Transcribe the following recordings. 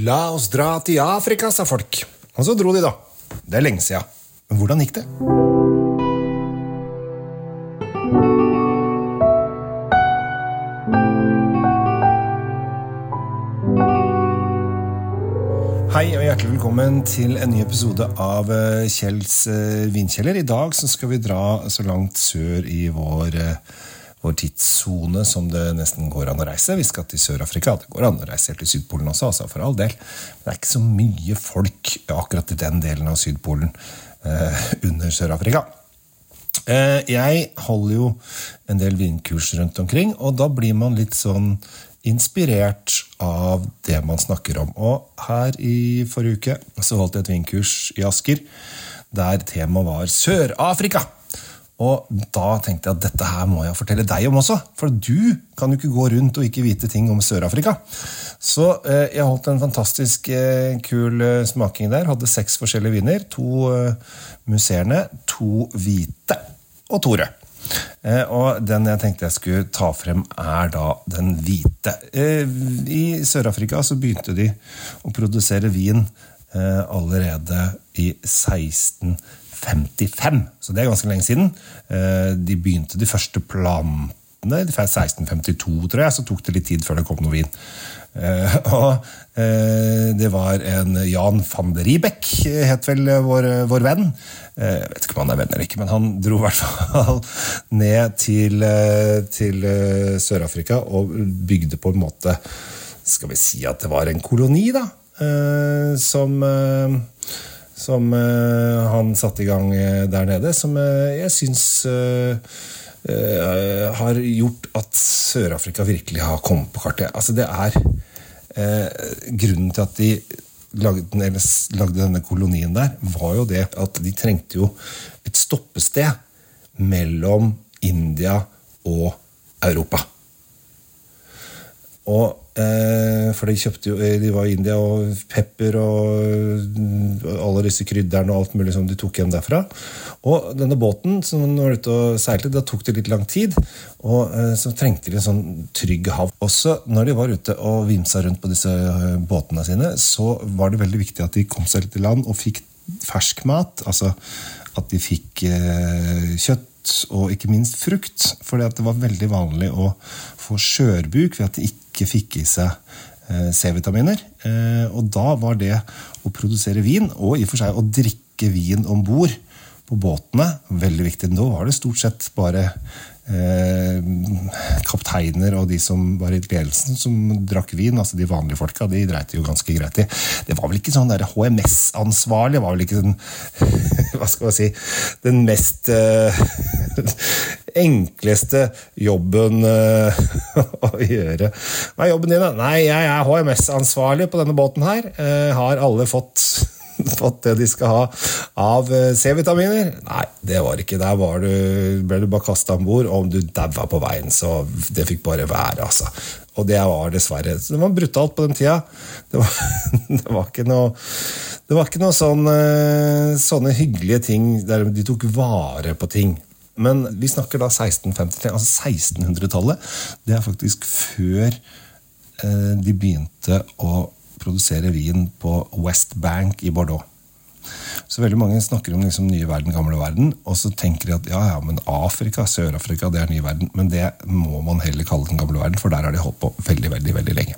La oss dra til Afrika, sa folk. Og så dro de, da. Det er lenge sia. Men hvordan gikk det? Hei og hjertelig velkommen til en ny episode av eh, Kjells eh, vinkjeller. I dag skal vi dra så langt sør i vår, eh, vår tidssone som det nesten går an å reise. Vi skal til Sør-Afrika. Det går an å reise helt til Sydpolen også, altså for all del. Men det er ikke så mye folk akkurat i den delen av Sydpolen eh, under Sør-Afrika. Eh, Jeg holder jo en del vinkurs rundt omkring, og da blir man litt sånn inspirert av det man snakker om. Og her i forrige uke så holdt jeg et vinkurs i Asker der temaet var Sør-Afrika. Og da tenkte jeg at dette her må jeg fortelle deg om også. For du kan jo ikke gå rundt og ikke vite ting om Sør-Afrika. Så eh, jeg holdt en fantastisk eh, kul eh, smaking der. Hadde seks forskjellige viner. To eh, musserende, to hvite og to røde. Eh, og den jeg tenkte jeg skulle ta frem, er da den hvite. Eh, I Sør-Afrika så begynte de å produsere vin eh, allerede i 1655. Så det er ganske lenge siden. Eh, de begynte de første plantene i 1652, tror jeg. Så tok det litt tid før det kom noe vin. Eh, og eh, det var en Jan van der Riebeck, het vel vår, vår venn. Jeg vet ikke om han er venn eller ikke, men han dro i hvert fall ned til, til Sør-Afrika og bygde på en måte Skal vi si at det var en koloni, da? Som som eh, han satte i gang eh, der nede, som eh, jeg syns har gjort at Sør-Afrika virkelig har kommet på kartet. Altså det er Grunnen til at de lagde, lagde denne kolonien der, var jo det at de trengte jo et stoppested mellom India og Europa. Og, for de kjøpte jo De var i India og pepper og mm, alle disse krydderne og alt mulig som de tok hjem derfra. Og denne båten som var ute og seilte, da tok det litt lang tid. Og eh, så trengte de en sånn trygg hav. Også når de var ute og vimsa rundt på disse eh, båtene sine, så var det veldig viktig at de kom seg litt i land og fikk fersk mat. Altså at de fikk eh, kjøtt og ikke minst frukt. For det var veldig vanlig å få skjørbuk ved at de ikke fikk i seg eh, C-vitaminer. Eh, og da var det å produsere vin, og i og for seg å drikke vin om bord på båtene, veldig viktig. Nå var det stort sett bare eh, kapteiner og de som var i ledelsen, som drakk vin. altså De vanlige folka de dreit jo ganske greit i. Det var vel ikke sånn HMS-ansvarlig var vel ikke den Hva skal man si Den mest eh, enkleste jobben eh, å gjøre. Hva er jobben din, da? Nei, jeg er HMS-ansvarlig på denne båten her. Eh, har alle fått fått det de skal ha av eh, C-vitaminer? Nei, det var ikke. Der var du, ble du bare kasta om bord, om du daua på veien, så det fikk bare være, altså. Og det var dessverre Det var brutalt på den tida. Det var, det var ikke noe det var ikke noe sånn, eh, sånne hyggelige ting der de tok vare på ting. Men vi snakker da 1653, altså 1600-tallet. Det er faktisk før eh, de begynte å produsere vin på West Bank i Bordeaux. Så veldig mange snakker om liksom nye verden, gamle verden, og så tenker de at ja, ja, men Afrika, Sør-Afrika, det er ny verden. Men det må man heller kalle den gamle verden, for der har de holdt på veldig, veldig, veldig lenge.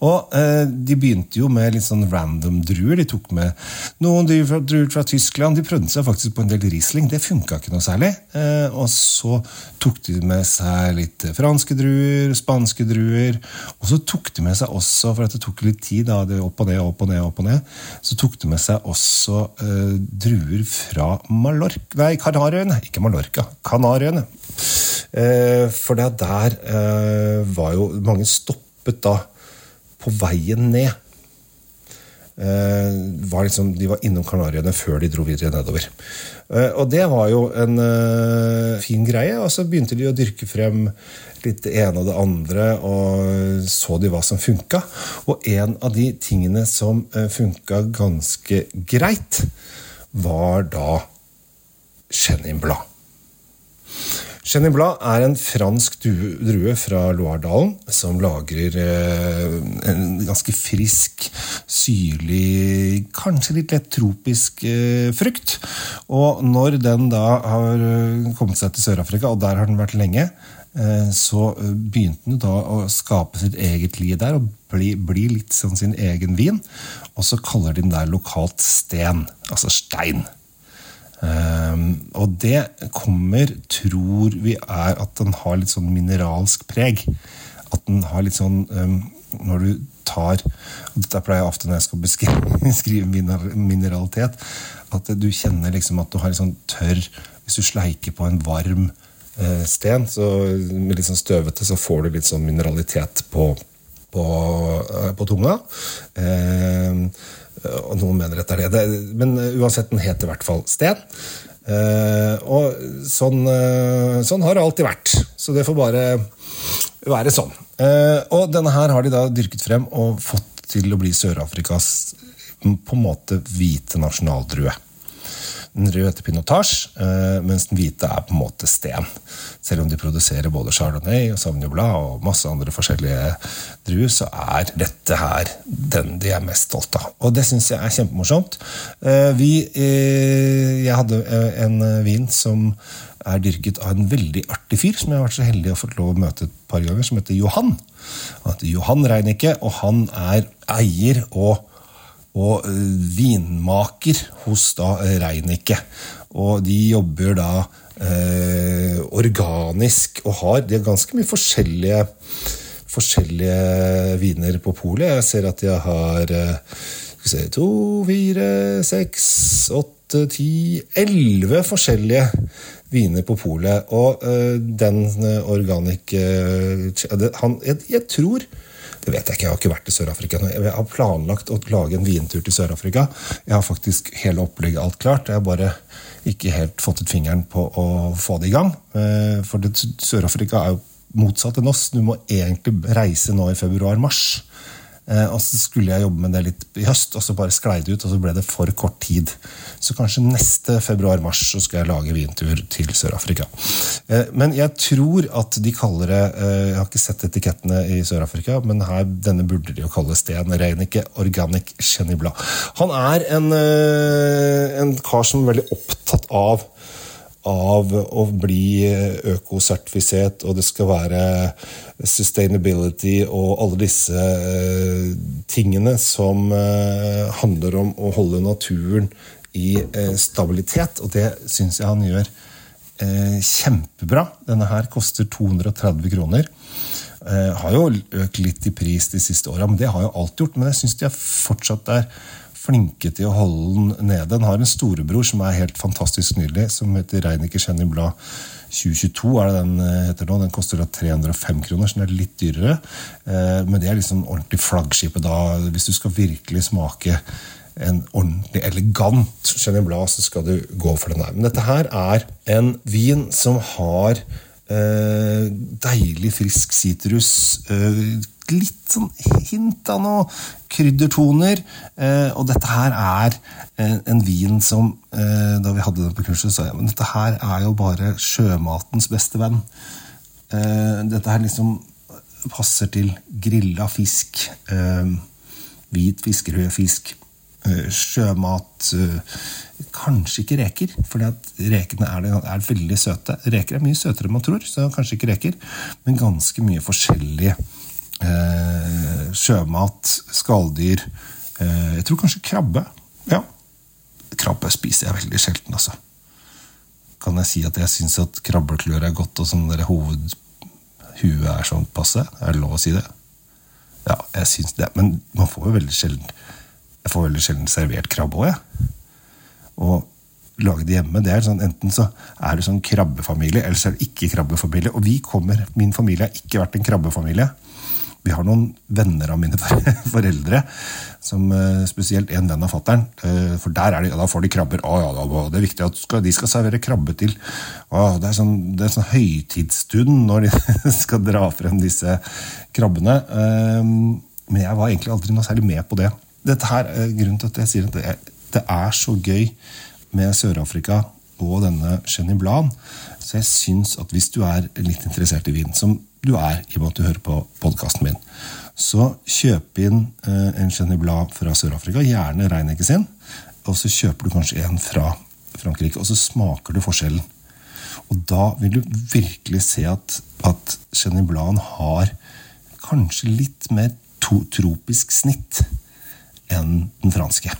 Og eh, de begynte jo med litt sånn random druer. De tok med noen druer fra, Tyskland. De prøvde seg faktisk på en del Riesling. Det funka ikke noe særlig. Eh, og så tok de med seg litt franske druer, spanske druer. Og så tok de med seg også, for at det tok litt tid, da, det opp og ned, opp og ned, opp og ned, så tok de med seg også eh, druer fra Mallorca Nei, Kanariøyene. Ikke Mallorca. Kanariøyene. Eh, for det der eh, var jo Mange stoppet da på veien ned. Eh, var liksom, de var innom Kanariøyene før de dro videre nedover. Eh, og det var jo en eh, fin greie. Og så begynte de å dyrke frem litt det ene og det andre, og så de hva som funka. Og en av de tingene som eh, funka ganske greit, var da Chenin Blad. Chenin er en fransk drue fra Loiredalen som lagrer eh, en ganske frisk syrlig, kanskje litt lett tropisk eh, frukt. Og når den da har eh, kommet seg til Sør-Afrika, og der har den vært lenge, så begynte den da å skape sitt eget liv der og bli, bli litt sånn sin egen vin. Og så kaller de den der lokalt sten, altså stein. Um, og det kommer, tror vi, er at den har litt sånn mineralsk preg. At den har litt sånn um, Når du tar og Dette pleier jeg ofte når jeg skal beskrive, mineralitet. At du kjenner liksom at du har litt sånn tørr Hvis du sleiker på en varm uh, sten så, litt sånn støvete, så får du litt sånn mineralitet på, på, på tunga. Uh, og noen mener dette er det. Men uansett, den heter i hvert fall sten. Og sånn, sånn har det alltid vært. Så det får bare være sånn. Og denne her har de da dyrket frem og fått til å bli Sør-Afrikas på en måte hvite nasjonaldrue. Den røde heter pinotage, mens den hvite er på en måte sten. Selv om de produserer både chardonnay og sauvignon blanc og masse andre forskjellige druer, så er dette her den de er mest stolt av. Og det syns jeg er kjempemorsomt. Vi, jeg hadde en vin som er dyrket av en veldig artig fyr som jeg har vært så heldig å få lov å møte et par ganger, som heter Johan. Han heter Johan Reinicke, og han er eier og og vinmaker hos da Reinicke. Og de jobber da eh, organisk og har De har ganske mye forskjellige, forskjellige viner på polet. Jeg ser at de har skal se, to, fire, seks, åtte, ti Elleve forskjellige viner på polet. Og uh, den organic uh, han, jeg, jeg tror det vet jeg ikke, jeg har ikke vært i Sør-Afrika. Jeg har planlagt å lage en vintur til Sør-Afrika. Jeg har faktisk hele opplegget alt klart. Jeg har bare ikke helt fått ut fingeren på å få det i gang. For Sør-Afrika er jo motsatt enn oss. Du må egentlig reise nå i februar-mars. Og så skulle jeg jobbe med det litt i høst, og så bare sklei det ut. Og så ble det for kort tid. Så kanskje neste februar-mars så skal jeg lage vintur til Sør-Afrika. Men jeg tror at de kaller det Jeg har ikke sett etikettene i Sør-Afrika, men her, denne burde de jo kalle Sten Reinicke Organic Chenibla. Han er en, en kar som er veldig opptatt av av å bli økosertifisert, og det skal være sustainability og alle disse tingene som handler om å holde naturen i stabilitet. Og det syns jeg han gjør kjempebra. Denne her koster 230 kroner. Har jo økt litt i pris de siste åra, men det har jo alt gjort. Men jeg syns de er fortsatt er flinke til å holde den nede. Den har en storebror som er helt fantastisk nydelig, som heter Reiniker Jenny Blad 2022. er det Den heter nå. Den koster da 305 kroner, så den er litt dyrere. Men det er liksom ordentlig flaggskipet da. Hvis du skal virkelig smake en ordentlig elegant Chenin Blad, så skal du gå for den der. Men dette her er en vin som har eh, deilig, frisk sitrus. Eh, litt sånn hint av noe kryddertoner. Eh, og dette her er en, en vin som eh, Da vi hadde den på kurset, sa jeg men dette her er jo bare sjømatens beste venn. Eh, dette her liksom passer til grilla fisk. hvit fisk, rød fisk. Sjømat Kanskje ikke reker, for rekene er, er, veldig søte. Reker er mye søtere enn man tror, så kanskje ikke reker, men ganske mye forskjellige eh, sjømat, skalldyr eh, Jeg tror kanskje krabbe. Ja. Krabbe spiser jeg veldig sjelden, altså. Kan jeg si at jeg syns at krabbeklør er godt, og sånn hovedhuet er sånn passe? Er det lov å si det? Ja, jeg syns det. Men man får jo veldig sjelden Jeg får veldig sjelden servert krabbe òg, jeg. Og lage det hjemme. det er sånn, Enten så er du sånn krabbefamilie, eller så er det ikke krabbefamilie. Og vi kommer, min familie har ikke vært en krabbefamilie. Vi har noen venner av mine foreldre, som spesielt en venn av fattern. For der er de, da får de krabber. Å, ja, det er viktig at de skal servere krabbe til å, Det er sånn, sånn høytidsstund når de skal dra frem disse krabbene. Men jeg var egentlig aldri noe særlig med på det. Dette her er grunnen til at jeg sier at det er, det er så gøy med Sør-Afrika og denne Jenny Blan. Så jeg syns at hvis du er litt interessert i vin, som du er i og med at du hører på podkasten min. Så kjøp inn eh, en Chenin Blanc fra Sør-Afrika, gjerne Reinekke sin. Og så kjøper du kanskje en fra Frankrike, og så smaker du forskjellen. Og da vil du virkelig se at, at Chenin Blanc har kanskje litt mer to, tropisk snitt enn den franske.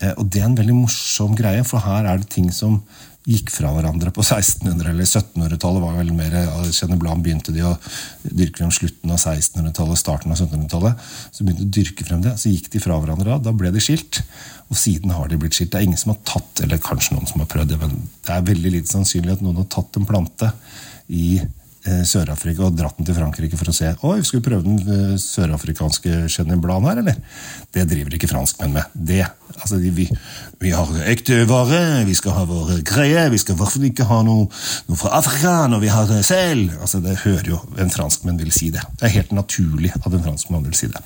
Eh, og det er en veldig morsom greie, for her er det ting som gikk fra hverandre på 1600- eller 1700-tallet. var vel mer, Chenin begynte de å dyrke frem slutten av 1600-tallet starten av 1700-tallet. Så begynte de å dyrke frem det, så gikk de fra hverandre da. Da ble de skilt. Og siden har de blitt skilt. Det er ingen som har tatt, eller kanskje noen som har prøvd det, men det er veldig lite sannsynlig at noen har tatt en plante i Sør-Afrika og dratt den til Frankrike for å se Oi, skal vi prøve den eh, sørafrikanske Chenin Blanc her, eller? Det driver ikke franskmenn med. Det, altså, vi, vi, har ekte vare, vi skal ha våre greier, vi skal i hvert fall ikke ha noe, noe, fra Afrika når vi har det selv. Altså, det hører jo en franskmenn vil si det. Det er helt naturlig at en franskmann vil si det.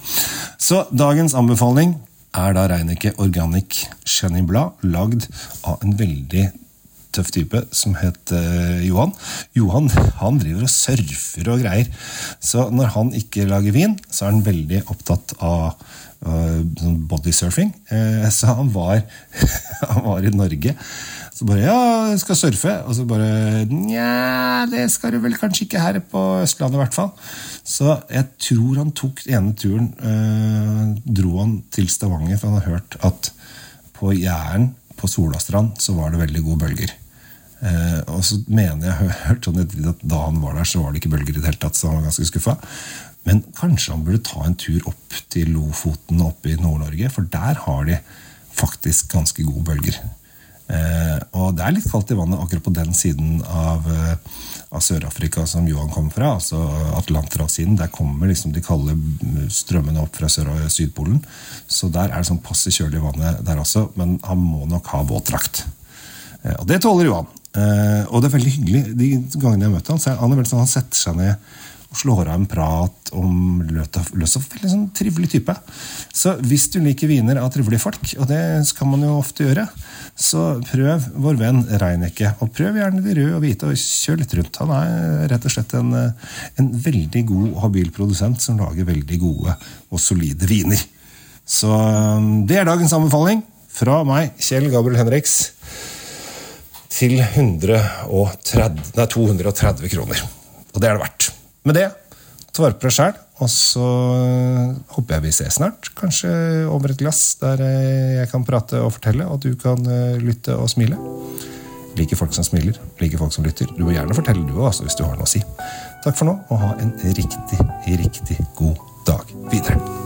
Så dagens anbefaling er da Reinecke Organic Chenin Blad, lagd av en veldig tøff type som het uh, Johan. Johan han driver og surfer og greier. Så når han ikke lager vin, så er han veldig opptatt av uh, bodysurfing. Uh, så han var, han var i Norge. Så bare 'Ja, jeg skal surfe.' Og så bare 'Nja, det skal du vel kanskje ikke her på Østlandet, i hvert fall'. Så jeg tror han tok ene turen Dro han til Stavanger, for han har hørt at på Jæren på Solastrand så var det veldig gode bølger. Eh, og så mener jeg hørt sånn at da han var der, så var det ikke bølger i det hele tatt. så han var ganske skuffa. Men kanskje han burde ta en tur opp til Lofoten oppe i Nord-Norge, for der har de faktisk ganske gode bølger. Eh, og det er litt kaldt i vannet akkurat på den siden av, eh, av Sør-Afrika som Johan kommer fra, altså Atlanterhavssiden. Der kommer liksom de kalde strømmene opp fra Sør- og Sydpolen. Så der er det sånn passe kjølig vannet der også, men han må nok ha våtdrakt. Eh, og det tåler Johan. Uh, og det er veldig hyggelig de gangene jeg møter han, så han, er veldig sånn, han setter seg ned og slår av en prat om løs og veldig sånn trivelig type. Så hvis du liker viner av trivelige folk, og det skal man jo ofte gjøre, så prøv vår venn Reinekke. Og prøv gjerne de røde og hvite, og kjør litt rundt. Han er rett og slett en, en veldig god og habil produsent som lager veldig gode og solide viner. Så um, det er dagens anbefaling fra meg, Kjell Gabriel Henriks til 130, nei, 230 kroner. Og det er det verdt. Med det, ta vare deg sjæl, og så håper jeg vi ses snart. Kanskje over et glass, der jeg kan prate og fortelle, og du kan eh, lytte og smile. Liker folk som smiler, liker folk som lytter. Du må gjerne fortelle, du òg, hvis du har noe å si. Takk for nå, og ha en riktig, riktig god dag videre.